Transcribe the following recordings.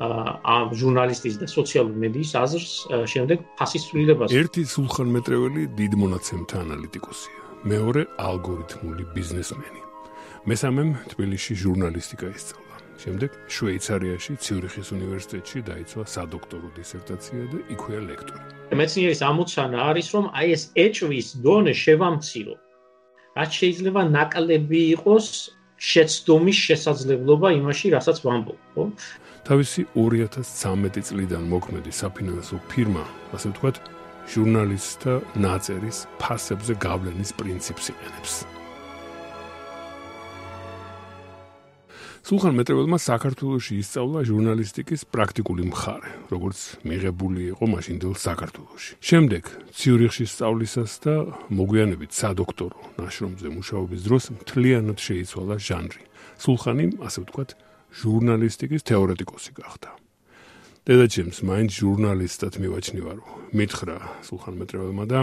ამ ჟურნალისტის და სოციალური მედიის აზრს შემდეგ ფასის ცვლილებას. ერთი სულხან-მეტრეველი დიდ მონაცემთა ანალიტიკოსია, მეორე ალგორითმული ბიზნესმენი. მესამემ თბილისში ჟურნალისტიკა ისწავლა. შემდეგ შვეიცარიაში ციურიხის უნივერსიტეტში დაიცვა სადოქტორო დისერტაცია და იქვეა ლექტორი. მეცნიერის ამოცანა არის, რომ აი ეს ეჭვის დონე შევამცირო. რაც შეიძლება ნაკლები იყოს შეცდომის შესაძლებლობა იმაში, რასაც ვამბობ, ხო? თავისი 2013 წლიდან მოქმედი საფინანსო ფირმა, ასე ვთქვათ, ჟურნალისტთა ნაწერის ფასებზე გავლენის პრინციპს იყენებს. სულხან მეტრეველმა საქართველოსი ისწავლა ჟურნალისტიკის პრაქტიკული მხარე, როგორც მიღებული იყო მაშინდელ საქართველოსი. შემდეგ ციურიხში სწავლისას და მოგვიანებით სადოქტორო ნაშრომზე მუშაობის დროს მთლიანად შეიცვალა ჟანრი. სულხანი, ასე ვთქვათ, ჟურნალისტიკის თეორეტიკოსი გახდა. დედაჩემს მაინც ჟურნალისტად მივაჩნივა, რომ მითხრა სულხან მეტრეველმა და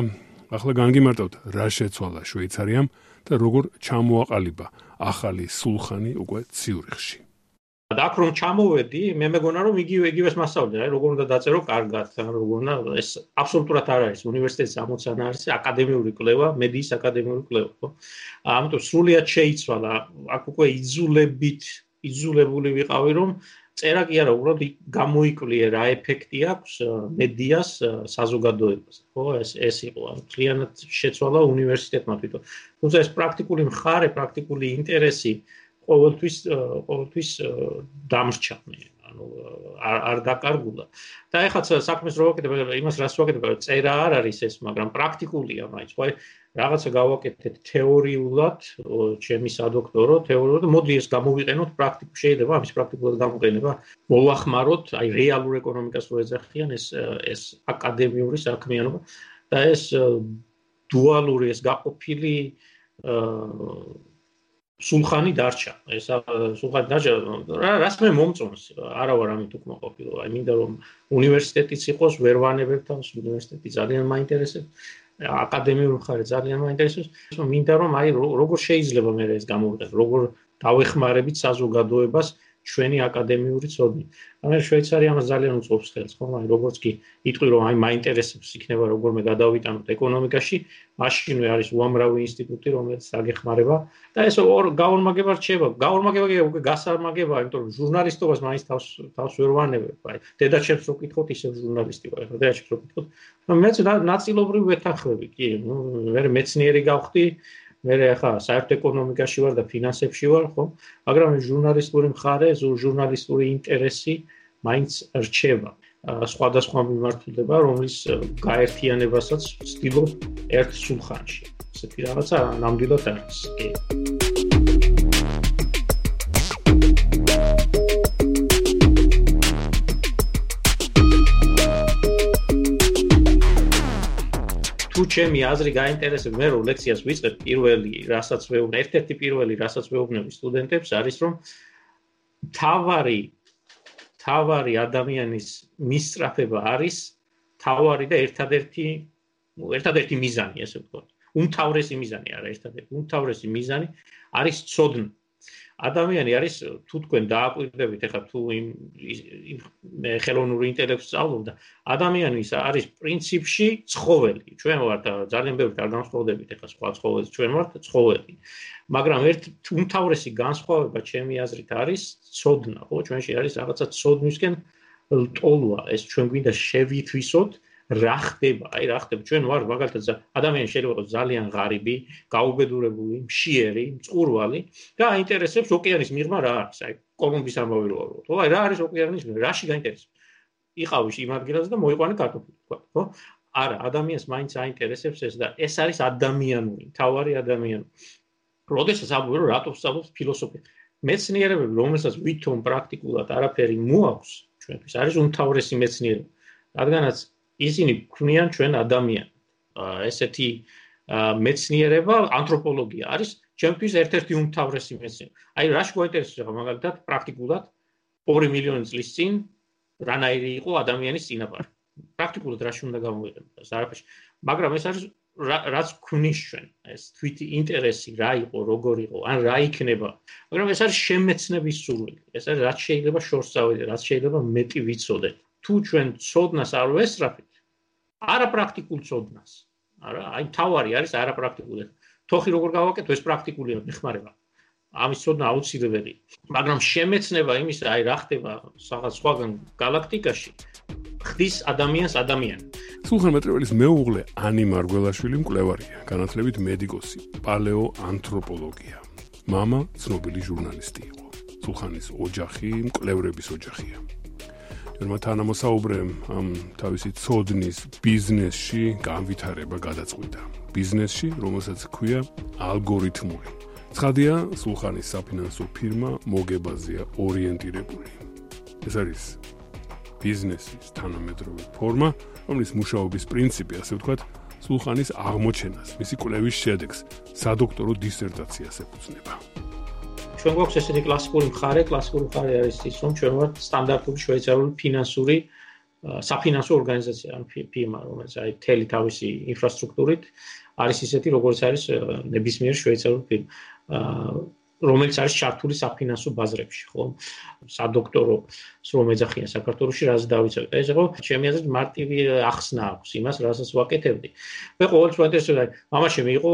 ახლა განგიმარტავთ რა შეცვალა შვეიცარიამ და როგორ ჩამოაყალიბა ახალი სულხანი უკვე ციურიხში. და აქ რომ ჩამოვედი, მე მეგონა რომ იგივე იგივეს მასწავლე, აი როგორ უნდა დაწერო კარგად, როგორ უნდა ეს აბსოლუტურად არ არის უნივერსიტეტის ამოცანა არის აკადემიური კვლევა, მედიის აკადემიური კვლევა, ხო? ამიტომ სრულიად შეიცვალა, აქ უკვე იძულებით იზოლებული ვიყავი რომ წერა კი არა უბრალოდ გამოიკვლიე რა ეფექტი აქვს მედიას საზოგადოებას ხო? ეს ეს იყო ანუ კლიენტ შეცვალა უნივერსიტეტმა თვითონ. თუმცა ეს პრაქტიკული მხარე პრაქტიკული ინტერესი ყოველთვის ყოველთვის დამრჩა. მე ანუ არ არ დაკარგულა. და ეხლა საქმეს რო ვაკეთებ, იმას რას ვაკეთებ, წერა არ არის ეს, მაგრამ პრაქტიკულია მაინც. ხო, რაღაცა გავაკეთეთ თეორიულად, ჩემი სადოქტორო თეორიულად, მოდი ეს გამოვიყენოთ პრაქტიკულ. შეიძლება ამის პრაქტიკულად გამოყენება მოვახმაროთ, აი რეალურ ეკონომიკას რო ეძახიან ეს ეს აკადემიური საქმიანობა და ეს დუალური ეს გაყოფილი აა სულხანი დარჩა. ეს სულხანი დარჩა. რა რას მე მომწონს? არა ვარ ამით უკმაყოფილო. აი მინდა რომ უნივერსიტეტიც იყოს, ვერ ვანებებ თავს უნივერსიტეტი ძალიან მაინტერესებს. აკადემიური მხარე ძალიან მაინტერესებს. მინდა რომ აი როგორ შეიძლება მე ეს გამოვიყენო, როგორ დავეხმარებით საზოგადოებას ჩვენი აკადემიური ცოდნი. ანუ შვეიცარია მას ძალიან უწყობს ხელს, ხო? აი როგორც კი იტყვი რომ აი მაინტერესებს იქნება როგორმე გადავიტანოთ ეკონომიკაში, მაშინვე არის უამრავი ინსტიტუტი, რომელიც აგეხმარება და ეს გაორმაგება რჩება. გაორმაგება კი უკვე გასარმაგება, იმიტომ რომ ჟურნალისტობას მაინც თავს თავს ვერ ვანებებ. აი დედაჩემს რო კითხოთ, ისევ ჟურნალისტი ვარ. ახლა დედაჩემს რო კითხოთ, მეც ნაწილობრივ ვეთანხმები, კი, ნუ მე მეცნიერი გავხდი. მე ახლა საერთო ეკონომიკაში ვარ და ფინანსებში ვარ, ხო? მაგრამ ჟურნალისტური მხარე, ჟურნალისტური ინტერესი მაინც რჩება. სხვადასხვა მიმართულება, რომლის გაერთიანებასაც ვცდილობ ერთ სულხანში. ესეთი რაღაცა ნამდვილად არის. კი. ჩემი აზრი გაინტერესებს. მე რომ ლექციას ვიწყებ პირველი რასაც ვეუბნე ერთ-ერთი პირველი რასაც ვეუბნები სტუდენტებს არის რომ თავარი თავარი ადამიანის მისწრაფება არის თავარი და ერთადერთი ერთადერთი მიზანი ესე ვთქვათ უმთავრესი მიზანი არა ერთადერთი უმთავრესი მიზანი არის ცოდნა ადამიანი არის თუ თქვენ დააკვირდებით ახლა თუ იმ ხელოვნური ინტელექტს სწავლობ და ადამიანის არის პრინციპში ცხოველი. ჩვენ ვართ ძალიან ბევრი არ განსხვავდებით ახლა სხვა ცხოველს ჩვენ ვართ ცხოველი. მაგრამ ერთ უმთავრესი განსხვავება ჩემი აზრით არის ცოდნა ხო? ჩვენში არის რაღაცა ცოდნისკენ ლტოლვა ეს ჩვენ გვინდა შევითვისოთ რა ხდება? აი რა ხდება? ჩვენ ვარ მაგალითად ადამიანი შეიძლება იყოს ძალიან ღარიბი, გაუბედურებული, მშიერი, მწყურვალი და აინტერესებს ოკეანის მიღმა რა არის? აი კოლუმბის ამბავი რო ვარ. ხო, აი რა არის ოკეანის მიღმა? რაში გაინტერესებს? იყავი იმ ადგილაზე და მოიყვანე კარტოფილი, თქვა, ხო? არა, ადამიანს მაინც აინტერესებს ეს და ეს არის ადამიანური, თავარი ადამიანი. როდესაც ამბობ რომ რატო ვსწავლობ ფილოსოფია? მეცნიერებები, რომელსაც ვითომ პრაქტიკულად არაფერი მოაქვს ჩვენთვის, არის უმთავრესი მეცნიერება. რადგანაც ისინი ქმნიან ჩვენ ადამიანს. ესეთი მეცნიერება, ანთროპოლოგია არის ჩემთვის ერთ-ერთი უმთავრესი მეცნიერება. აი რა შეგვაინტერესებს მაგალითად პრაქტიკულად 2 მილიონი წლის წინ რანაირი იყო ადამიანის წინაპარი. პრაქტიკულად რა შეიძლება გამოვიყენოს არაფერში. მაგრამ ეს არის რაც ქმნის ჩვენ ეს თვითი ინტერესი რა იყო როგორ იყო ან რა იქნება მაგრამ ეს არის შემეცნების სურვილი ეს არის რაც შეიძლება შორს წავიდე რაც შეიძლება მეტი ვიცოდე თუ ჩვენ ცოდნას არ ვესწრაფით არაპრაქტიკულ წოდნას. არა, აი თავარი არის არაპრაქტიკული. თოხი როგორ გავაკეთო, ეს პრაქტიკულია მეხმარება. ამის ცოდნა აუცილებელი. მაგრამ შემეცნება იმის, აი რა ხდება რაღაც სხვაგან galaktikაში, ხდის ადამიანს ადამიანი. სულხანმეტრეველის მეუღლე ანი მარგველაშვილი მკვლევარია, განათლებით მედიკოსი, პალეოანთროპოლოგია. მამა ცნობილი ჟურნალისტი იყო. სულხანის ოჯახი მკვლევრების ოჯახია. ჯერმა თანამოსაუბრემ ამ თავისი ცოდნის ბიზნესში განვითარება გადაწყვიტა. ბიზნესში, რომელსაც ქვია ალგორითმული. ცხადია, სულხანის საფინანსო ფირმა მოგებაზეა ორიენტირებული. ეს არის ბიზნესის თანამედროვე ფორმა, რომლის მუშაობის პრინციპი, ასე ვთქვათ, სულხანის აღმოჩენას, მისი კვლევის შედეგს, სადოქტორო დისერტაციას ეფუძნება. ჩვენ გვაქვს ესეთი კლასიკური მხარე, კლასიკური მხარე არის ის, რომ ჩვენ ვართ სტანდარტული შვეიცარიული ფინანსური საფინანსო ორგანიზაცია, ან ფირმა, რომელიც აი თელი თავისი ინფრასტრუქტურით არის ისეთი, როგორც არის ნებისმიერ შვეიცარიულ ფირმა. რომელიც არის ჩართული საფინანსო ბაზრებში, ხო? სადოქტორო სრულ მეძახიან საქართველოსში, რაც დავიცავ. ეს იყო ჩემი აზრით მარტივი ახსნა აქვს იმას, რასაც ვაკეთებდი. მე ყოველთვის ვაინტერესებდა, მამაში მიიღო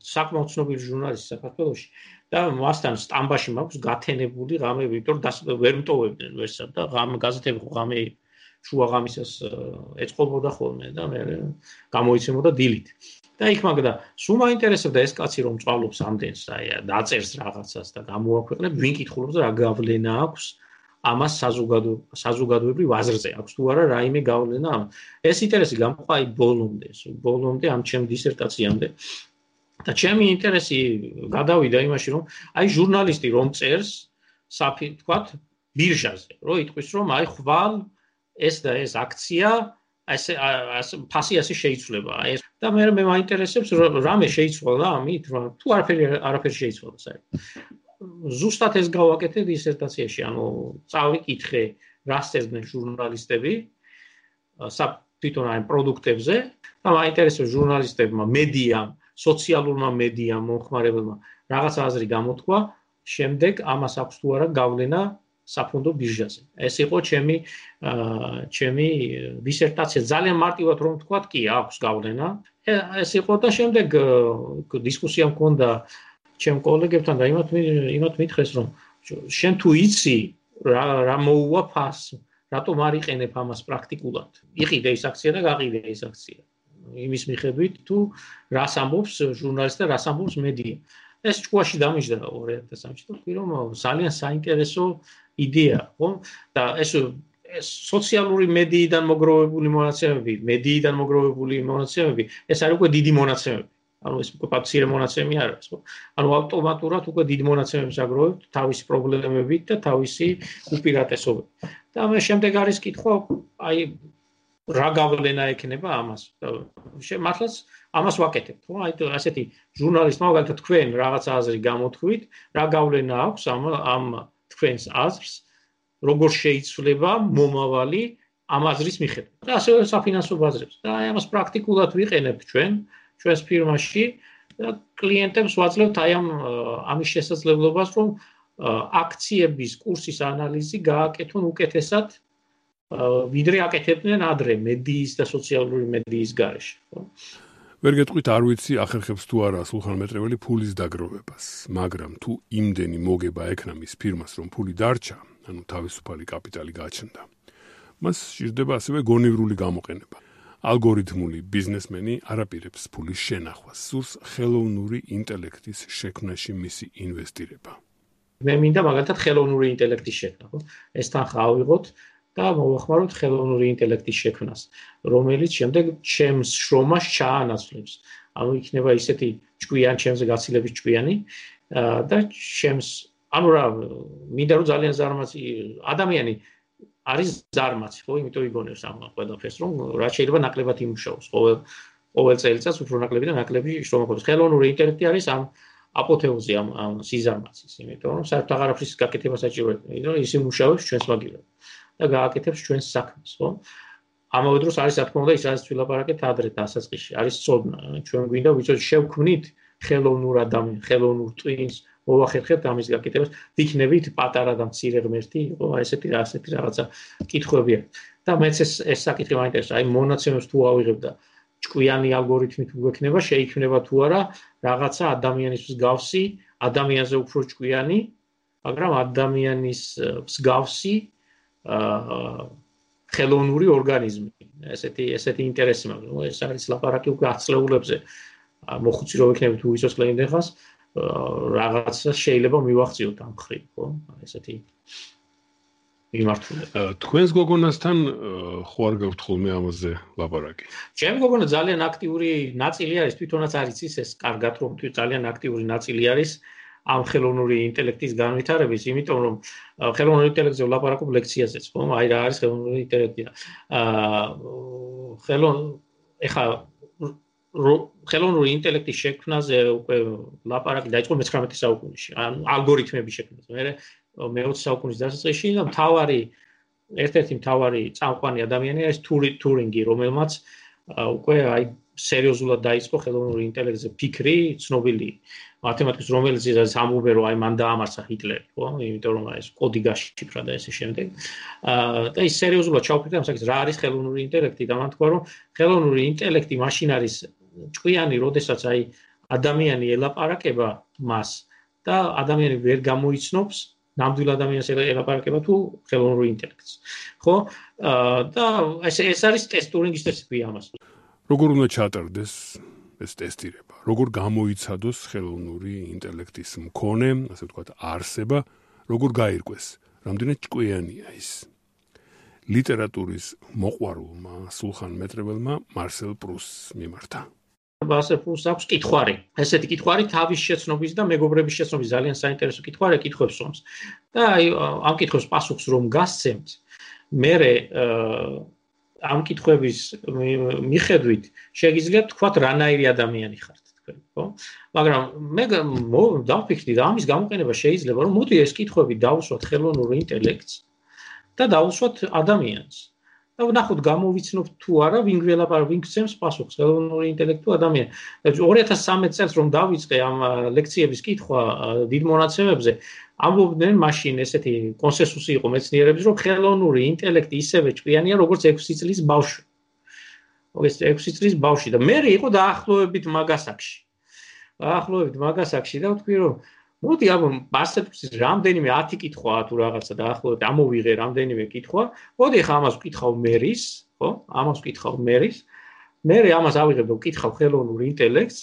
საკმაოდ ცნობილი ჟურნალისტი საქართველოსში და მასთან სტამბაში მაქვს გათენებული ღამები, იმიტომ რომ ვერ მტოვებდნენ ვერსად და ღამ გაზეთები ღამე შუა ღამისას ეწყობოდა ხოლმე და მე გამოიცემოდა დილით. და იქ მაგდა სულ მაინტერესებდა ეს კაცი რომ წვალობს ამდენს აი დაწერს რაღაცას და გამოაქვეყნებს ვინ კითხულობს რა გავლენა აქვს ამას საზოგადო საზოგადოებრივ აზრზე აქვს თუ არა რაიმე გავლენა ეს ინტერესი გამოყვა აი ბოლომდე ბოლომდე ამ ჩემ დისერტაციამდე და ჩემი ინტერესი გადავიდა იმაში რომ აი ჟურნალისტი რომ წერს საფი თქვათ ბირჟაზე რომ იტყვის რომ აი ხვალ ეს და ეს აქცია ასე ასე ფასი ასე შეიცვლება ეს. და მე მე მაინტერესებს რამე შეიცვალა ამით რა თუ არაფერი არაფერი შეიცვალა საერთოდ. ზუსტად ეს გავაკეთე დისერტაციაში ანუ წავიკითხე რა წერდნენ ჟურნალისტები სა თვითონ აი პროდუქტებზე. და მაინტერესებს ჟურნალისტებმა მედიამ სოციალურმა მედიამ მომხმარებელმა რაღაც აზრი გამოთქვა შემდეგ ამას აქვს თუ არა გავლენა საფონდო ბირჟაზე. ეს იყო ჩემი ჩემი დისერტაცია. ძალიან მარტივად რომ ვთქვა, კი, აქვს გავლენა. ეს იყო და შემდეგ დისკუსია მქონდა ჩემ კოლეგებთან და იმათ იმათ მითხეს რომ შენ თუ იცი რა რა მოუვა ფას, რატომ არ იყენებ ამას პრაქტიკულად? იყიდე ის აქცია და გაყიდე ის აქცია. იმის მიხედვით თუ რას ამბობს ჟურნალისტი და რას ამბობს მედია. ეს ჭკუაში დამიჯდა 2003-ში და ვთქვი რომ ძალიან საინტერესო იდეა, ხო? და ეს სოციალური მედიიდან მოგროვებული მონაცემები, მედიიდან მოგროვებული მონაცემები, ეს არის უკვე დიდი მონაცემები. ანუ ეს უკვე პაციენტ მონაცემები არ არის, ხო? ანუ ავტომატურად უკვე დიდ მონაცემებს აგროვებთ თავისი პრობლემებით და თავისი უპირატესობებით. და მე შემდეგ არის კითხვა, აი რა გავლენა ექნება ამას? მართლაც ამას ვაკეთებ, ხო? აი ასეთი ჟურნალისტმა მაგალითად თქვენ რაღაც აზრი გამოთქვით, რა გავლენა აქვს ამ ამ თქვენს აზრს, როგორ შეიცვლება მომავალი ამ აზრის მიხედვით. და ასევე საფინანსო ბაზრებს. და აი ამას პრაქტიკულად ვიყენებ ჩვენ ჩვენს ფირმაში და კლიენტებს ვაძლევთ აი ამ ამის შესაძლებლობას, რომ აქციების კურსის ანალიზი გააკეთონ უკეთესად ვიდრე აკეთებდნენ ადრე მედიის და სოციალური მედიის გარეშე, ხო? ვერ გეტყვით არ ვიცი ახერხებს თუ არა სულხან მეტრეველი ფულის დაგროვებას, მაგრამ თუ იმდენი მოგება ექნა მის ფირმას რომ ფული დარჩა, ანუ თავისუფალი კაპიტალი გაჩნდა. მას შეიძლება ასევე გონივრული გამოყენება. ალგორითმული ბიზნესმენი არაპირებს ფულის შენახვას, სურს ხელოვნური ინტელექტის შექმნაში მისი ინვესტირება. მე მინდა მაგალითად ხელოვნური ინტელექტის შექმნა, ხო? ეს თანხა ავიღოთ და მოვახმაროთ ხელოვნური ინტელექტის შექმნას, რომელიც შემდეგ ჩემს შრომას ჩაანაცვლებს. ანუ იქნება ისეთი ჭკვიანი, ჩემზე გაცილების ჭკვიანი და ჩემს ანუ რა, მინდა რომ ძალიან ზარმაცი ადამიანი არის ზარმაცი, ხო, იმიტომ იგონებს ამ ყველაფერს, რომ რა შეიძლება ნაკლებად იმუშაოს ყოველ ყოველ წელიწადს უფრო ნაკლები და ნაკლები შრომობს. ხელოვნური ინტელექტი არის ამ აპოთეოზი ამ ამ სიზარმაცის, იმიტომ რომ საერთოდ აღარაფრის გაკეთება საჭიროა, იმიტომ რომ ისი მუშაობს ჩვენს მაგივრად და გააკეთებს ჩვენს საქმეს, ხო? ამავე დროს არის რა თქმა უნდა ის არის თვილაპარაკეთ ადრე დასაწყისში, არის ცოდნა, ჩვენ გვინდა ვიცოთ შევქმნით ხელოვნურ ადამიანს, ხელოვნურ ტვინს, მოახერხებთ ამის გაკეთებას, ვიქნებით პატარა და მცირე ღმერთი, იყო ესეთი რა ასეთი რაღაცა კითხვებია. და მეც ეს ეს საკითხი მაინტერესებს, აი მონაცემებს თუ ავიღებ და ჭკვიანი ალგორითმით გვექნება, შეიქმნება თუ არა რაღაცა ადამიანისთვის გავსი, ადამიანზე უფრო ჭკვიანი, მაგრამ ადამიანის მსგავსი აა ხელოვნური ორგანიზმი. ესეთი ესეთი ინტერესი მაქვს. ნუ ეს არის ლაპარაკი უკვე აცლეულებზე. მოხუცი რო ვიქნები თუ ისოს კლიენტი ხას, რაღაცა შეიძლება მივახციოთ ამ ხრი, ხო? ესეთი მიმართულება. თქვენს გოგონასთან ხო არ გაქვთ ხოლმე ამაზე ლაპარაკი? ჩემი გოგონა ძალიან აქტიური ნაწილი არის, თვითონაც არის ის ეს კარგად რომ თვით ძალიან აქტიური ნაწილი არის ამ ხელოვნური ინტელექტის განვითარების, იმიტომ რომ ხელოვნური ინტელექტზე ლაპარაკობ ლექციაზეც, ხო? აი რა არის ხელოვნური ინტელექტი? აა ხელონ ეხა ხელოვნური ინტელექტის შექმნაზე უკვე ლაპარაკი დაიწყო მე-19 საუკუნეში. ან ალგორითმების შექმნაზე. მე მე-20 საუკუნის დასაწყისში და მთავარი ერთ-ერთი მთავარი წამყვანი ადამიანი არის ტურინგი, რომელმაც უკვე აი სერიოზულად დაიწყო ხელოვნური ინტელექტზე ფიქრი, ცნობილი მათემატიკის რომელიც ის ამბობენ რომ აი მან დაამარცხა ჰიტლერი, ხო? იმიტომ რომ აი ეს კოდი გაშიფრა და ესე შემდეგ. აა და ის სერიოზულად ჩავფიქრე ამ საკითხს, რა არის ხელოვნური ინტელექტი და მან თქვა რომ ხელოვნური ინტელექტი მაშინ არის ჭკვიანი, როდესაც აი ადამიანი ელაპარაკება მას და ადამიანი ვერ გამოიცნობს ნამდვილ ადამიანს ელაპარაკება თუ ხელოვნურ ინტელექტს. ხო? აა და ეს ეს არის ტესტურინგის ტესტი ამას. როგორ უნდა ჩატარდეს ეს ტესტირება? როგორ გამოიცადოს ხელოვნური ინტელექტის მქონე, ასე ვთქვათ, არსება, როგორ გაირკვეს? რამდენად ჭკვიანია ის? ლიტერატურის მოყვარულმა სულხან მეტრებელმა მარსელ პრუსს მიმართა. ბასეფულს აქვს კითხვარი. ესეთი კითხვარი თავის შეცნობის და მეგობრების შეცნობის ძალიან საინტერესო კითხვარია, კითხვებს ომს. და აი ამ კითხვებს პასუხს რომ გასცემთ, მე ამ კითხვების მიხედვით შეგიძლიათ თქვათ რანაირი ადამიანი ხართ თქვენ, ხო? მაგრამ მე დავფიქრდი და ამის გამოყენება შეიძლება რომ მოდი ეს კითხვები დავუსვათ ხელოვნურ ინტელექტს და დავუსვათ ადამიანს. და ნახოთ გამოვიცნობ თუ არა ვინ გველაპარ ვინ გცემს პასუხს ხელოვნური ინტელექტუ ადამიანი. 2013 წელს რომ დავიწყე ამ ლექციების კითხვა დიდ მონაცემებზე ამბობდნენ მაშინ ესეთი კონსენსუსი იყო მეცნიერების რომ ხელოვნური ინტელექტი ისევე ჭკვიანია როგორც 6 წლის ბავშვი. ეს 6 წლის ბავშვი და მე იყო დაახლოებით მაგასაკში. დაახლოებით მაგასაკში და ვთქვი რომ მოდი აბა მასტერფის რამდენიმე 10 კითხვა თუ რაღაცა დაახლოებით ამოვიღე რამდენიმე კითხვა. მოდი ხა ამას ვკითხავ მერის, ხო? ამას ვკითხავ მერის. მე ამას ავიღებ და ვკითხავ ხელოვნურ ინტელექტს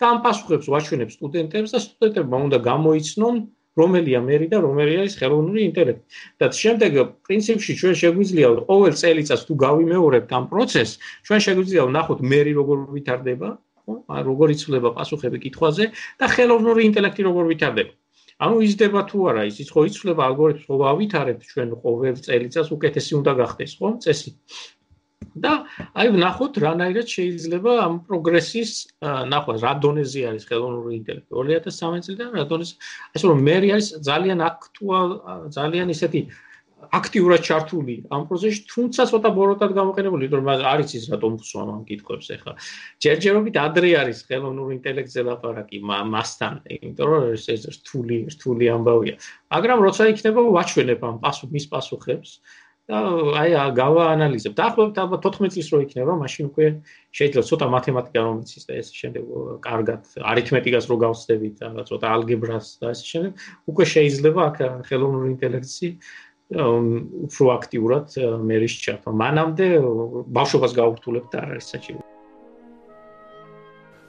და ამ პასუხებს ვაჩვენებ სტუდენტებს და სტუდენტებმა უნდა გამოიცნონ რომელია მერი და რომელი არის ხელოვნური ინტელექტი. და შემდეგ პრინციპში ჩვენ შეგვიძლია ყოველ წელიწადს თუ გავიმეორებთ ამ პროცესს, ჩვენ შეგვიძლია ვნახოთ მერი როგორ ვითარდება? როგორ იცვლება პასუხები კითხვაზე და ხელოვნური ინტელექტი როგორ ვითარდება. ანუ იზრდება თუ არა ის? ის ხო იცვლება ალგორითმს ხო ავითარებთ ჩვენ ყოველ წელიწადს უკეთესი უნდა გახდეს ხო? წესი. და აი ვნახოთ რანაირად შეიძლება ამ პროგრესის ნახვა რა დონეზე არის ხელოვნური ინტელექტი? 2013 წლიდან რა დონეზე ასე რომ მე არის ძალიან აქტუალ ძალიან ისეთი აქტიურად ჩართული ამ პროცესში, თუმცა ცოტა ბოროტად გამოყენებული, რომ არის ის რატომ ვსვამ ამ კითხვებს ახლა. ჯერჯერობით ადრე არის ხელოვნურ ინტელექტზე ლაპარაკი მასთან, იმიტომ რომ ეს ეს რთული, რთული ამბავია. მაგრამ როცა იქნება ვაჩვენებ ამ პასუხ მის პასუხებს და აი გავაანალიზებ. დაახლოებით ალბათ 14 წლის რო იქნება, მაშინ უკვე შეიძლება ცოტა მათემატიკა რომელიც ის და ეს შემდეგ კარგად არითმეტიკას რო გავხსდებით და ცოტა ალგებრას და ეს შემდეგ უკვე შეიძლება აქ ხელოვნურ ინტელექტში უფრო აქტიურად მერის ჩართვა. მანამდე ბავშვობას გაურთულებ და არ არის საჭირო.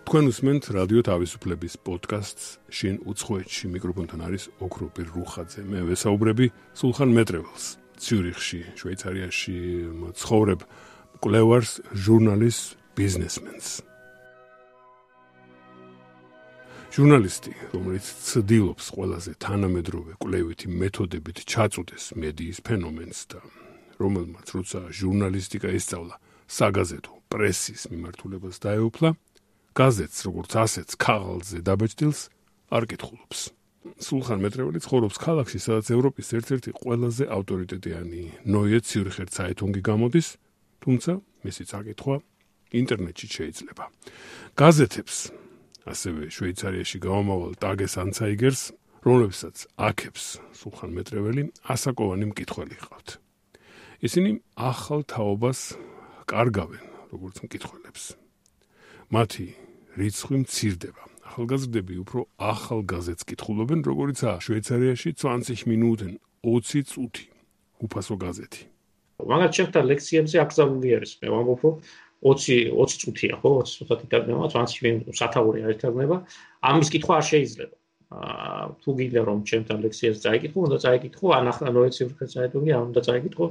თქვენ უსმენთ რადიო თავისუფლების პოდკასტს შინ უცხოეთში მიკროფონთან არის ოქროპირ რუხაძე. მე ვესაუბრები სულხან მეტრეველს. ციურიხში, შვეიცარიაში ცხოვრებ კლევარს ჟურნალის ბიზნესმენს. ჟურნალისტი, რომელიც ცდილობს ყველაზე თანამედროვე კვლევითი მეთოდებით ჩაწუდეს მედიის ფენომენს და რომელმაც როცა ჟურნალისტიკა ისწავლა საგაზეთო პრესის მიმართულებას დაეუფლა, გაზეთს როგორც ასეთს ქაღალდზე დაბეჭდილს არ კითხულობს. სულხან მეტრეველი ცხოვრობს ქალაქში, სადაც ევროპის ერთ-ერთი ყველაზე ავტორიტეტიანი ნოიე ციურიხერ ცაიტუნგი გამოდის, თუმცა მისი წაკითხვა ინტერნეტში შეიძლება. გაზეთებს, ასევე შვეიცარიაში გამომავალ ტაგეს ანცაიგერს, რომლებსაც აქებს სულხან მეტრეველი ასაკოვანი მკითხველი ყავთ. ისინი ახალ თაობას კარგავენ, როგორც მკითხველებს. მათი რიცხვი მცირდება. ახალგაზრდები უფრო ახალ გაზეთს კითხულობენ, როგორიცაა შვეიცარიაში 20 მინუტენ 20 წუთი უფასო გაზეთი. მაგათ ჩემთან ლექციებზე აკრძალული არის. მე ვამბობ, 20 20 წუთია, ხო? 20 წუთად იტარდება, 20 მინუტი სათაური არ იტარდება. ამის კითხვა არ შეიძლება. აა თუ გინდა რომ ჩემთან ლექციას წაიკითხო, უნდა წაიკითხო, ან ახლა ნოეციფრკა წაიკითხო, ან უნდა წაიკითხო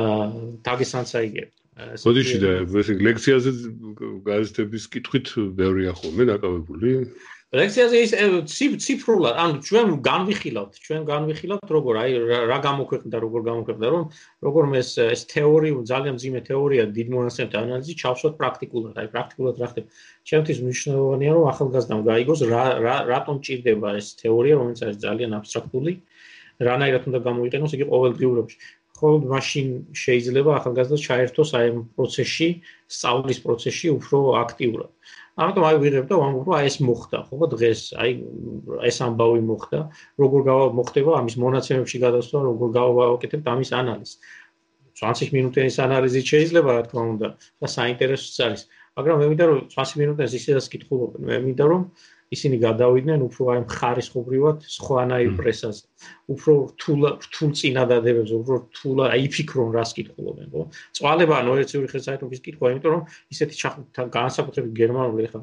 აა თაგისანცაიგე. მოდიში და ეს ლექციაზე გაზეთების კითხვით ბევრია ხოლმე დაკავებული. ლექციაზე ის ციფრულად, ანუ ჩვენ განვიხილავთ, ჩვენ განვიხილავთ როგორ აი რა გამოქვეყნდა, როგორ გამოქვეყნდა, რომ როგორ ეს ეს თეორია, ძალიან ძიმე თეორია დიდ მონაცემთა ანალიზი ჩავსვათ პრაქტიკულად, აი პრაქტიკულად რა ხდება. ჩემთვის მნიშვნელოვანია რომ ახალგაზრდამ გაიგოს რა რა რატომ ჭირდება ეს თეორია, რომელიც არის ძალიან აბსტრაქტული. რანაირად უნდა გამოიყენოს იგი ყოველდღიურობაში. ხოლმე მაშინ შეიძლება ახალგაზრდა ჩაერთოს აი ამ პროცესში, სწავლის პროცესში უფრო აქტიურად. ამიტომ აი ვიღებ და ვამბობ, რომ აი ეს მოხდა, ხო, დღეს აი ეს ამბავი მოხდა, როგორ მოხდება ამის მონაცემებში გადასვლა, როგორ გავაკეთებ ამის ანალიზს. 20 მინუტის ანალიზი შეიძლება, რა თქმა უნდა, და საინტერესოც არის, მაგრამ მე მინდა რომ 20 მინუტას ისედაც კითხულობენ, მე მინდა რომ ისინი გადავიდნენ უფრო აი მხარისხობრივად სხვანაირ პრესაზე. უფრო რთულ რთულ წინადადებებს, უფრო რთულ აი ფიქრონ რას კითხულობენ, ხო? წვალება ნოეციური ხელსაერთობის კითხვა, იმიტომ რომ ისეთი განსაკუთრებით გერმანული ხა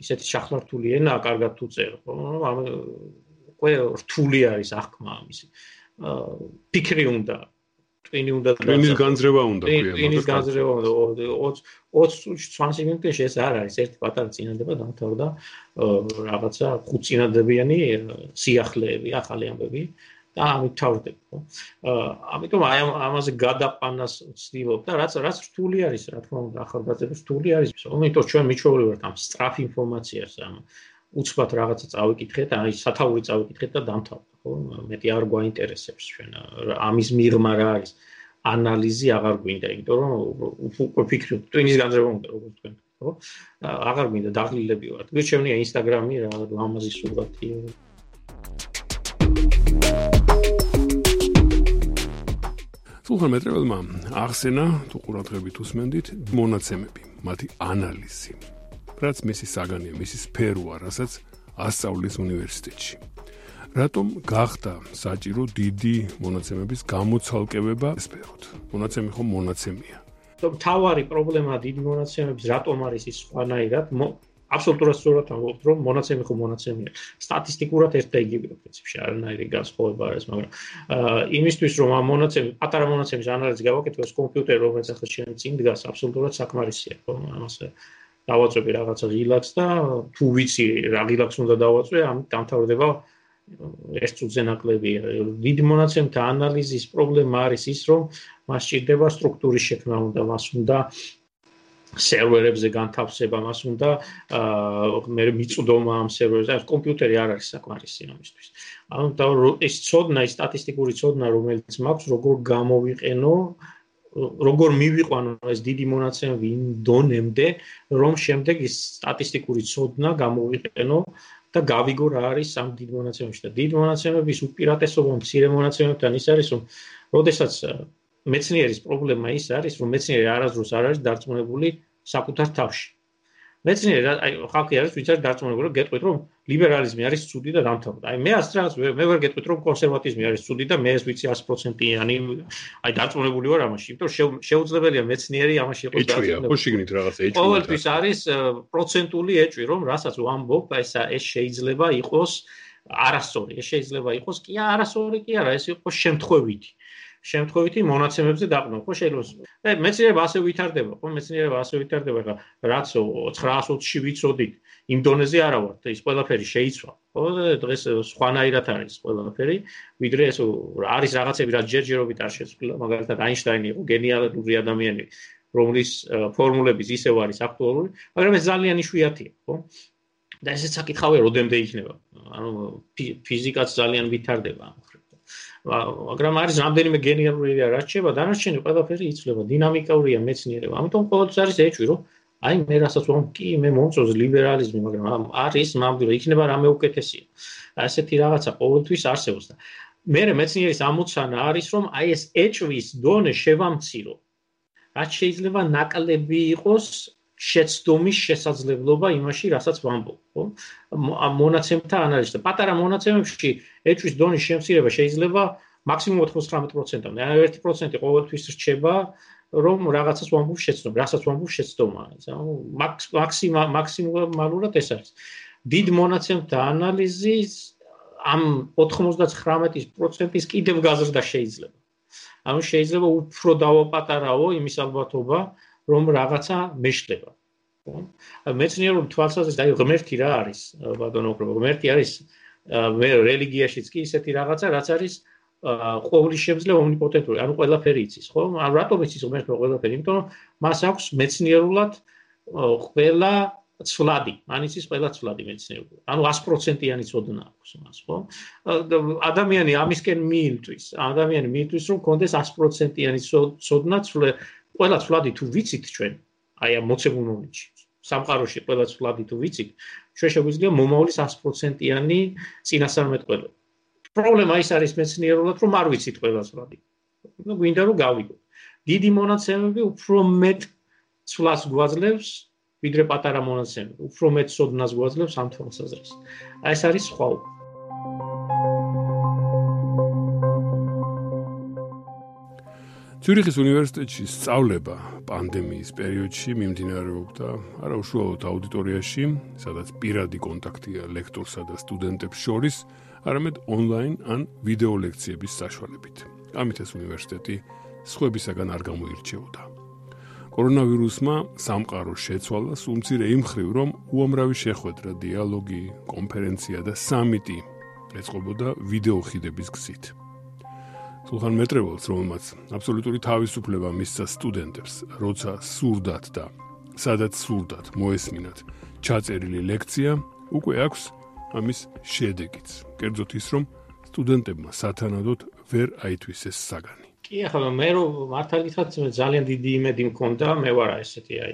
ისეთი შახლართული ენა კარგად თუ წერ, ხო? ამ უკვე რთული არის აღქმა ამისი. აა ფიქრი უნდა ტვინი უნდა ტვინის განძრევა უნდა ქვია ტვინის განძრევა უნდა 20 20 20 მინუტში ეს არ არის ერთი პატარა წინადება დამთავრდა რაღაცა ხუთ წინადებიანი სიახლეები ახალი ამბები და ამით თავდება ხო? ამიტომ აი ამაზე გადაყანას ვცდილობ და რაც რაც რთული არის რა თქმა უნდა ახალგაზრდებს რთული არის იმიტომ ჩვენ მიჩვეული ვართ ამ სტრაფ ინფორმაციას ამ უცბად რაღაცა წავიკითხეთ აი სათაური წავიკითხეთ და დამთავრდა ხო? მეტი არ გვაინტერესებს ჩვენ. ამის მიღმა რა არის? ანალიზი აღარ გვინდა იმიტომ რომ უკვე ფიქრი ტვინის განზრება უნდა როგორც თქვენ ხო? აღარ გვინდა დაღლილები ვართ გვიჩვენია ინსტაგრამი რა ლამაზი სურათი. სულხან მეტრეველმა ახსენა თუ ყურადღებით უსმენდით მონაცემები მათი ანალიზი რაც მისი საგანია მისი სფეროა რასაც ასწავლის უნივერსიტეტში რატომ გახდა საჭირო დიდი მონაცემების გამოცალკევება სფეროთ? მონაცემი ხომ მონაცემია. თავარი პრობლემა დიდი მონაცემების რატომ არის ის სხვანაირად? აბსოლუტურად სწორად ამბობთ, რომ მონაცემი ხომ მონაცემია. სტატისტიკურად ერთ და იგივეა პრინციპში, არანაირი განსხვავება არ არის, მაგრამ იმისთვის რომ ამ მონაცემი, პატარა მონაცემის ანალიზი გავაკეთო, ეს კომპიუტერი რომელიც ახლა შენ წინ დგას, აბსოლუტურად საკმარისია, ხო? ამასე დავაწვევი რაღაცა ღილაკს და თუ ვიცი რა ღილაკს უნდა დავაწვე, ამ დამთავრდება ეს წუთზე ნაკლებია. დიდ მონაცემთა ანალიზის პრობლემა არის ის, რომ მას ჭირდება სტრუქტურის შექმნა უნდა, მას უნდა სერვერებზე განთავსება, მას უნდა აა მე მიწვდომა ამ სერვერზე, ეს კომპიუტერი არ არის საკმარისი ამისთვის. ანუ ეს ცოდნა, ეს სტატისტიკური ცოდნა, რომელიც მაქვს, როგორ გამოვიყენო როგორ მივიყვანო ეს დიდი მონაცემები იმ დონემდე, რომ შემდეგ ის სტატისტიკური ცოდნა გამოვიყენო და გავიგო რა არის ამ დიდ მონაცემებში. და დიდ მონაცემების უპირატესობა მცირე მონაცემებთან ის არის რომ როდესაც მეცნიერის პრობლემა ის არის რომ მეცნიერი არასდროს არ არის დარწმუნებული საკუთარ თავში მეცნიერი აი ხალხი არის ვინც არის დარწმუნებული რომ გეტყვით რომ ლიბერალიზმი არის ცუდი და დამთავრდა. აი მე ასე რაღაც მე ვერ გეტყვით რომ კონსერვატიზმი არის ცუდი და მე ეს ვიცი 100%-იანი აი დარწმუნებული ვარ ამაში, იმიტომ რომ შეუძლებელია მეცნიერი ამაში იყოს დარწმუნებული. ეჭვია, ხო შეგნით რაღაცა ეჭვია. ყოველთვის არის პროცენტული ეჭვი რომ რასაც ვამბობ, აი ეს შეიძლება იყოს არასწორი, ეს შეიძლება იყოს კი არასწორი კი არა, ეს იყოს შემთხვევითი. შემთხვევითი მონაცემებზე დაყნო, ხო შეიძლება. მე მეცნიერება ასე ვითარდება, ხო მეცნიერება ასე ვითარდება, ხა რაც 920-ში ვიცოდით, იმ დონეზე არა ვარ, ის ყველაფერი შეიცვალა. ხო დღეს სხვანაირად არის ყველაფერი, ვიდრე ეს არის რაღაცები, რაც ჯერჯერობით არ შეცვლილა, მაგალითად აინშტაინი იყო გენიალური ადამიანი. რომლის ფორმულების ისევ არის აქტუალური, მაგრამ ეს ძალიან იშვიათია, ხო? და ესეც საკითხავია, როდემდე იქნება. ანუ ფიზიკაც ძალიან ვითარდება ამ ხრით. მაგრამ არის რამდენიმე გენიალური რაც შეება, დანარჩენი ყველაფერი იცვლება, დინამიკურია მეცნიერება. ამიტომ ყოველთვის არის ეჭვი, რომ აი მე რასაც ვამ კი მე მომწონს ლიბერალიზმი, მაგრამ არის ნამდვილად იქნება რამე უკეთესია. ასეთი რაღაცა ყოველთვის არსებობს და მე მეცნიერის ამოცანა არის, რომ აი ეს ეჭვის დონე შევამცირო. რაც შეიძლება ნაკლები იყოს შეცდომის შესაძლებლობა იმაში, რასაც ვამბობ, ხო? მონაცემთა ანალიზი და პატარა მონაცემებში ეჭვის დონის შემცირება შეიძლება მაქსიმუმ 99%-მდე. ანუ 1% ყოველთვის რჩება, რომ რაღაცას ვამბობ შეცდომა, რასაც ვამბობ შეცდომა. ანუ მაქსიმა მაქსიმალურად ეს არის. დიდ მონაცემთა ანალიზის ამ 99%-ის კიდევ გაზრდა შეიძლება. ანუ შეიძლება უფრო დავაპატარაო იმის ალბათობა, რომ რაღაცა მეშლება. ხო? მეცნიერული თვალსაზრისით აი ღმერთი რა არის? ბატონო, ღმერთი არის მე რელიგიაშიც კი ისეთი რაღაცა, რაც არის ყოვლის შემძლე ომნიპოტენტური, ანუ ყველაფერი იცის, ხო? ანუ რატომ იცის ღმერთი ყველაფერი? იმიტომ რომ მას აქვს მეცნიერულად ყველა ცვლადი, ანიცის ყველა ცვლადი მეცნიერულად. ანუ 100%-იანი ცოდნა აქვს მას, ხო? ადამიანი ამისკენ მიილთვის, ადამიანი მიილთვის რომ კონდეს 100%-იანი ცოდნა ყველა ცვლადი თუ ვიცით ჩვენ, აი ამ მოცემულ მომენტში, სამყაროში ყველა ცვლადი თუ ვიცით, ჩვენ შეგვიძლია მომავლის 100%-იანი წინასწარმეტყველება. პრობლემა ის არის მეცნიერულად, რომ არ ვიცით ყველა ცვლადი. ну გვინდა რომ გავიგოთ. დიდი მონაცემები უფრო მეტ ცვლას გვაძლევს, ვიდრე პატარა მონაცემები. უფრო მეტ სოდნას გვაძლევს ამ თვალსაზრისით. აი ეს არის სხვაობა. ცյურიხის უნივერსიტეტში სწავლება პანდემიის პერიოდში მიმდინარეობდა არა უშუალოდ აუდიტორიაში, სადაც პირადი კონტაქტია ლექტორსა და სტუდენტებს შორის, არამედ ონლაინ ან ვიდეო ლექციების საშუალებით. ამით ეს უნივერსიტეტი სხვებისაგან არ გამოირჩეოდა. კორონავირუსმა სამყარო შეცვალა სულმცირე იმ ხრივ, რომ უამრავი შეხვედრა, დიალოგი, კონფერენცია და სამიტი ეწყობოდა ვიდეო ხიდების გზით. სულხან მეტრეველს, რომელმაც აბსოლუტური თავისუფლება მისცა სტუდენტებს, როცა სურდათ და სადაც სურდათ მოესმინათ ჩაწერილი ლექცია, უკვე აქვს ამის შედეგიც. კერძოდ ის, რომ სტუდენტებმა სათანადოდ ვერ აითვისეს საგანი. კი, ახლა მე რომ მართალი გითხრათ, ძალიან დიდი იმედი მქონდა, მე ვარ ესეთი აი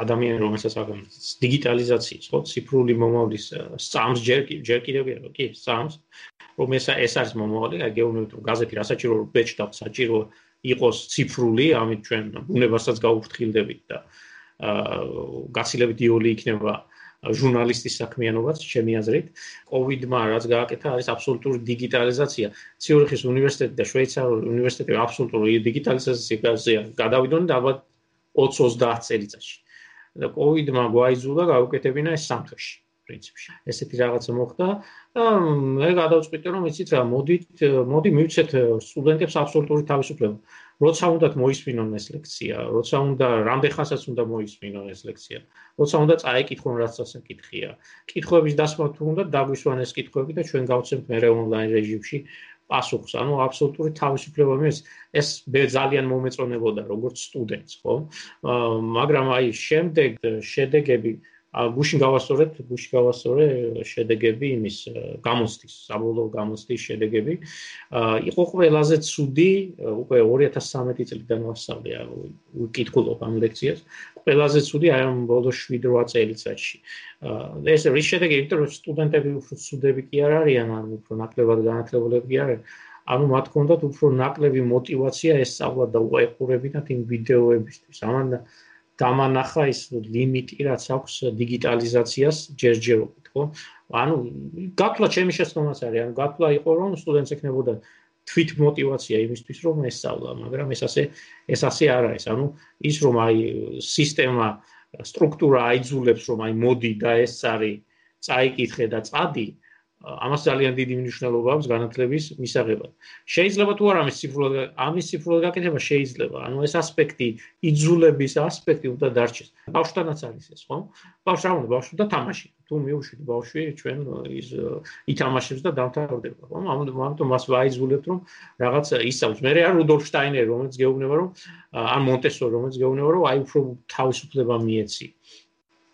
ადამიანი, რომელსაც აგამ დიგიტალიზაციის, ხო, ციფრული მომავლის სწამს ჯერ ჯერ კიდევ კი, სწამს რომ ეს ეს არის მომავალი, აი რომ გაზეთი რასაჭირო რომ ბეჭდა საჭირო იყოს ციფრული, ამით ჩვენ ბუნებასაც გაუფრთხილდებით და აა გაცილებით იოლი იქნება ჟურნალისტის საქმიანობაც, ჩემი აზრით. COVID-მა რაც გააკეთა, არის აბსოლუტური დიგიტალიზაცია. ციურიხის უნივერსიტეტი და შვეიცარიული უნივერსიტეტი აბსოლუტური დიგიტალიზაციაზე გადავიდოდნენ და ალბათ 20-30 წელიწადში. და COVID-მა გვაიძულა გავუკეთებინა ეს სამთოში. პრინციპში. ესეთი რაღაცა მოხდა და მე გადავწყვიტე რომ იცით რა, მოდით, მოდი მივცეთ სტუდენტებს აბსოლუტური თავისუფლება. როცა უნდათ მოისმინონ ეს ლექცია, როცა უნდა რამდენხანსაც უნდა მოისმინონ ეს ლექცია, როცა უნდა წაიკითხონ რაც ასაკითხია. კითხვების დასმა თუ უნდა დაგვისვან ეს კითხვები და ჩვენ გავცემთ მე ონლაინ რეჟიმში პასუხს. ანუ აბსოლუტური თავისუფლება მის ეს მე ძალიან მომეწონებოდა როგორც სტუდენტს, ხო? მაგრამ აი შემდეგ შედეგები გუშინ გავასწორეთ, გუშინ გავასწორე э, შედეგები იმის э, გამოცდის, საბოლოო გამოცდის შედეგები. იყო ყველაზე ცუდი, э, უკვე 2013 წლიდან ვასწავლე ვკითხულობ ამ ლექციას. ყველაზე ცუდი აი ამ ბოლო 7-8 წელიწადში. ეს რის შედეგი, იმიტომ რომ სტუდენტები უფრო ცუდები კი არ არიან, ან უფრო ნაკლებად განათლებულები კი არიან. ანუ მათ გქონდათ უფრო ნაკლები мотиваცია ესწავლა და უყურებინათ იმ ვიდეოებისთვის. ამან დამანახა ის ლიმიტი, რაც აქვს დიგიტალიზაციას ჯერჯერობით, ხო? ანუ გათვლა ჩემი შეცდომაც არის, ანუ გათვლა იყო რომ სტუდენტს ექნებოდა თვითმოტივაცია იმისთვის რომ ესწავლა, მაგრამ ეს ასე ეს ასე არ არის. ანუ ის რომ აი სისტემა სტრუქტურა აიძულებს რომ აი მოდი და ეს არის წაიკითხე და წადი, ამას ძალიან დიდი მნიშვნელობა აქვს განათლების მისაღებად. შეიძლება თუ არ ამის ციფრულად ამის ციფრულად გაკეთება შეიძლება. ანუ ეს ასპექტი, იძულების ასპექტი უნდა დარჩეს. ბავშვთანაც არის ეს, ხო? ბავშვი უნდა ბავშვი და თამაში. თუ მიუშვით ბავშვი ჩვენ ის ითამაშებს და დამთავრდება, ხო? ამიტომ მას ვაიზულებთ რომ რაღაც ისწავლოს. მე რა რუდოლფ შტაინერი რომელიც გეუბნება რომ ან მონტესორი რომელიც გეუბნება რომ აი უფრო თავისუფლება მიეცი.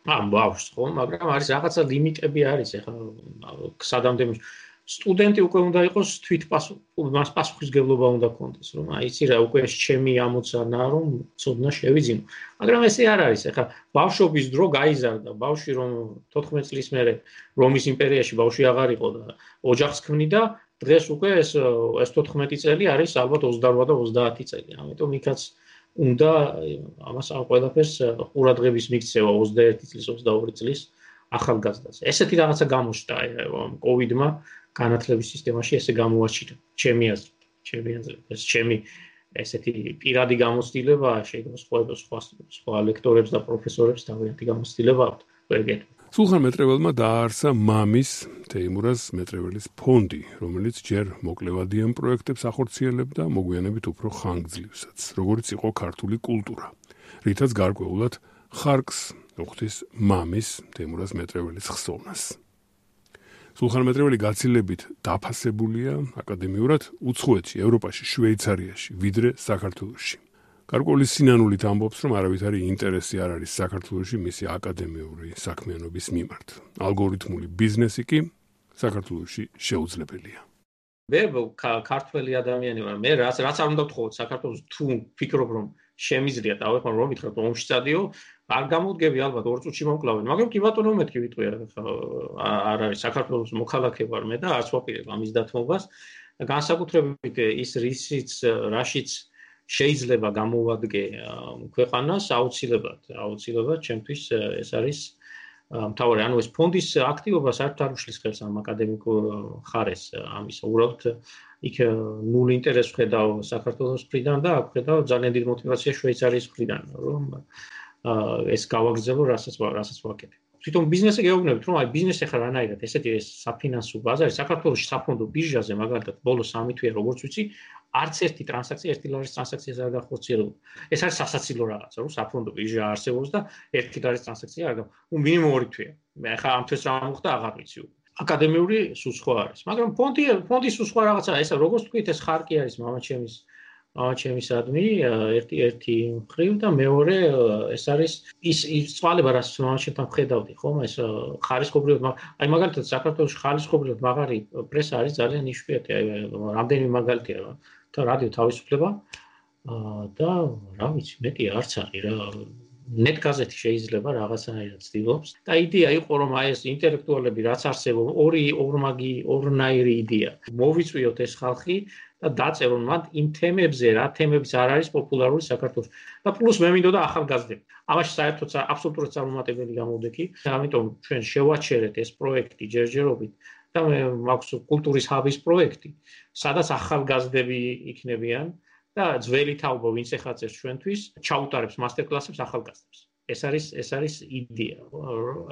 ამ ბავშვს ხო, მაგრამ არის რაღაცა ლიმიტები არის ეხლა სადამდე სტუდენტი უკვე უნდა იყოს თვითპასუხ მას პასუხისგებლობა უნდა ქონდეს რომ აი იცი რა უკვე ჩემი ამოცანა რომ ცოდნა შევიძინო. მაგრამ ესე არ არის ეხლა ბავშვობის დრო გაიზარდა. ბავშვი რომ 14 წლის მერე რომის იმპერიაში ბავშვი აღარ იყო და ოჯახს ქმნიდა დღეს უკვე ეს ეს 14 წელი არის ალბათ 28 და 30 წელი. ამიტომ იქაც უნდა ამას ამ ყველაფერს ყურადღების მიქცევა 21 წლის 22 წლის ახალგაზრდას. ესეთი რაღაცა გამოშტა კოვიდმა განათლების სისტემაში ესე გამოაჩინა. ჩემი აზრით, ჩემი აზრით, ეს ჩემი ესეთი პირადი გამოცდილება შეიძლება სხვა სხვა სხვა ლექტორებს და პროფესორებს თავიანთი გამოცდილება აქვთ. ვერ გეტყვი. სულხან მეტრეველმა დააარსა მამის თეიმურაზ მეტრეველის ფონდი, რომელიც ჯერ მოკლევადიან პროექტებს ახორციელებდა, მოგვიანებით უფრო ხანგრძლივსაც, როგორც იყო ქართული კულტურა. რითაც გარკვეულად ხარკს უხდის მამის თეიმურაზ მეტრეველის ხსოვნას. სულხან მეტრეველი გაცილებით დაფასებულია აკადემიურად უცხოეთში, ევროპაში, შვეიცარიაში, ვიდრე საქართველოში. გარკვეული სინანულით ამბობს, რომ არავითარი ინტერესი არ არის საქართველოში მისი აკადემიური საქმიანობის მიმართ. ალგორითმული ბიზნესი კი საქართველოში შეუძლებელია. მე ქართველი ადამიანი ვარ, მე რაც რაც არ უნდა ვთხოვოთ საქართველოს თუ ფიქრობ რომ შემიძლია დავეხმარ რომ ვითხრათ ომში წადიო, არ გამოვდგები ალბათ ორ წუთში მომკლავენ, მაგრამ კი ბატონო მეთქი ვიტყვი არ არის საქართველოს მოქალაქე ვარ მე და არც ვაპირებ ამის დათმობას. განსაკუთრებით ის რისიც რაშიც შეიძლება გამოვადგე ქვეყანას აუცილებლად, აუცილებლად ჩემთვის ეს არის მთავარი, ანუ ეს ფონდის აქტივობა საერთოდ არ უშლის ხელს ამ აკადემიკურ ხარეს ამისა. უბრალოდ იქ ნული ინტერესს ხედავ საქართველოს მხრიდან და აქ ხედავ ძალიან დიდ мотиваციას შვეიცარიის მხრიდან, რომ ეს გავაგრძელო, რასაც რასაც ვაკეთებ. თვითონ ბიზნესზე გეუბნებით, რომ აი ბიზნესი ხარ რანაირად, ესეთი ეს საფინანსო ბაზარი საქართველოს საფონდო ბირჟაზე მაგალითად ბოლო 3 თვეა როგორც ვიცი, არც ერთი ტრანზაქცია, ერთი ლარის ტრანზაქცია არ გახორციელდა. ეს არის სასაცილო რაღაცა, რომ საფონდო ბირჟა არსებობს და ერთი ლარის ტრანზაქცია არ გახ. უ მინიმუმ 2 თვეა. მე ახლა ამ თვეს რა მოხდა აღარ ვიცი. აკადემიური სულ სხვა არის. მაგრამ ფონდი ფონდის სულ სხვა რაღაცაა. ესა როგორც თქვით, ეს ხარკი არის მამაჩემის აა ჩემი სადმი ერთი ერთი მხრივ და მეორე ეს არის ის წვალება რაც მაშინთან ხედავდი ხომ? ეს ხარისხობრივად აი მაგალითად საქართველოს ხარისხობრივად მაგარი პრესა არის ძალიან იშვიათი აი რამდენი მაგალითია და რადიო თავისუფლება და რა ვიცი მეტი არც არის რა. Net gazeti შეიძლება რაღაცაირად ცდილობს. და იდეა იყო რომ აი ეს ინტელექტუალები რაც არსებობს ორი ორმაგი ორნაირი იდეა. მოვიწვიოთ ეს ხალხი და დაწერონ მათ იმ თემებზე რა თემებიც არ არის პოპულარული საქართველოს. და პლუს მე მინდოდა ახალგაზრდები. ამაში საერთოდ აბსოლუტურად წარმატებელი გამოვდექი და ამიტომ ჩვენ შევაჩერეთ ეს პროექტი ჯერჯერობით და მე მაქვს კულტურის ჰაბის პროექტი სადაც ახალგაზრდები იქნებიან და ძველი თაობა ვინც ეხაცეს ჩვენთვის ჩაუტარებს მასტერკლასებს ახალგაზრდებს. ეს არის ეს არის იდეა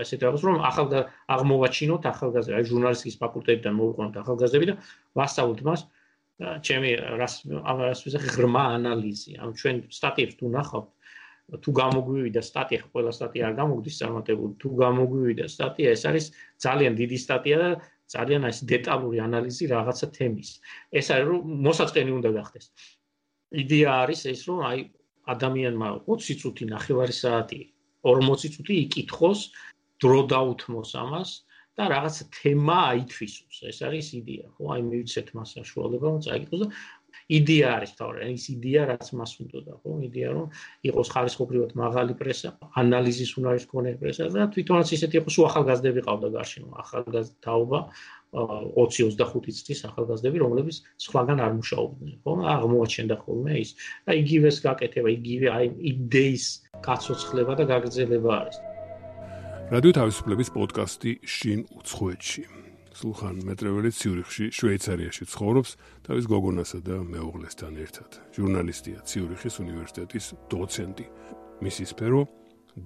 ესეთ რაღაც რომ ახალ აღმოვაჩინოთ ახალგაზრდა აი ჟურნალისტიკის ფაკულტეტიდან მოვიყვანოთ ახალგაზრდები და ვასწავლოთ მას ჩემი რას ამას ვიზახი ღრმა ანალიზი. ამ ჩვენ სტატიებს თუ ნახავთ თუ გამოგვივიდა სტატია ყველა სტატია არ გამოგდის წარმატებული თუ გამოგვივიდა სტატია ეს არის ძალიან დიდი სტატია და ძალიან ეს დეტალური ანალიზი რაღაცა თემის. ეს არის რომ მოსაწყენი უნდა გახდეს. იდეა არის ეს რომ აი ადამიანმა 20 წუთი ნახევარი საათი 40 წუთი იკითხოს დრო დაუთმოს ამას და რაღაც თემა აითვისოს. ეს არის იდეა ხო? აი მივიცეთ მას საშუალება რომ წაიკითხოს და იდეა არის თავი ის იდეა რაც მას უნდა ხო? იდეა რომ იყოს ხარისხობრივად მაღალი პრესა ანალიზის უნარის მქონე პრესა და თვითონაც ისეთი იყოს უახალგაზრდები ყავდა გარშემო. ახალგაზრდა თაობა 20-25 წლის ახალგაზრდები, რომლებიც სხვაგან არ მუშაობდნენ, ხო? აღმოაჩენდა ხოლმე ის. და იგივეს გაკეთება, იგივე აი იდეის გაცოცხლება და გაგრძელება არის. რადიო თავისუფლების პოდკასტი შინ უცხოეთში. სულხან მეტრეველი ციურიხში, შვეიცარიაში ცხოვრობს თავის გოგონასა და მეუღლესთან ერთად. ჟურნალისტია ციურიხის უნივერსიტეტის დოცენტი. მისი სფერო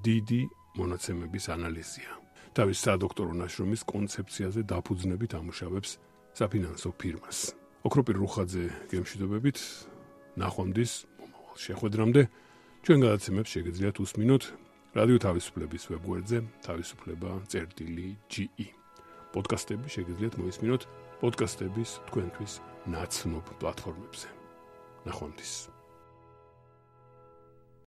დიდი მონაცემების ანალიზია. თავის სადოქტორო ნაშრომის კონცეფციაზე დაფუძნებით ამუშავებს საფინანსო ფირმას. ოქროპირ რუხაძე გემშვიდობებით ნახვამდის მომავალ შეხვედრამდე ჩვენ გადაცემებს შეგიძლიათ უსმინოთ რადიო თავისუფლების ვებგვერდზე თავისუფლება.ge პოდკასტები შეგიძლიათ მოისმინოთ პოდკასტების თქვენთვის ნაცნობ პლატფორმებზე. ნახვამდის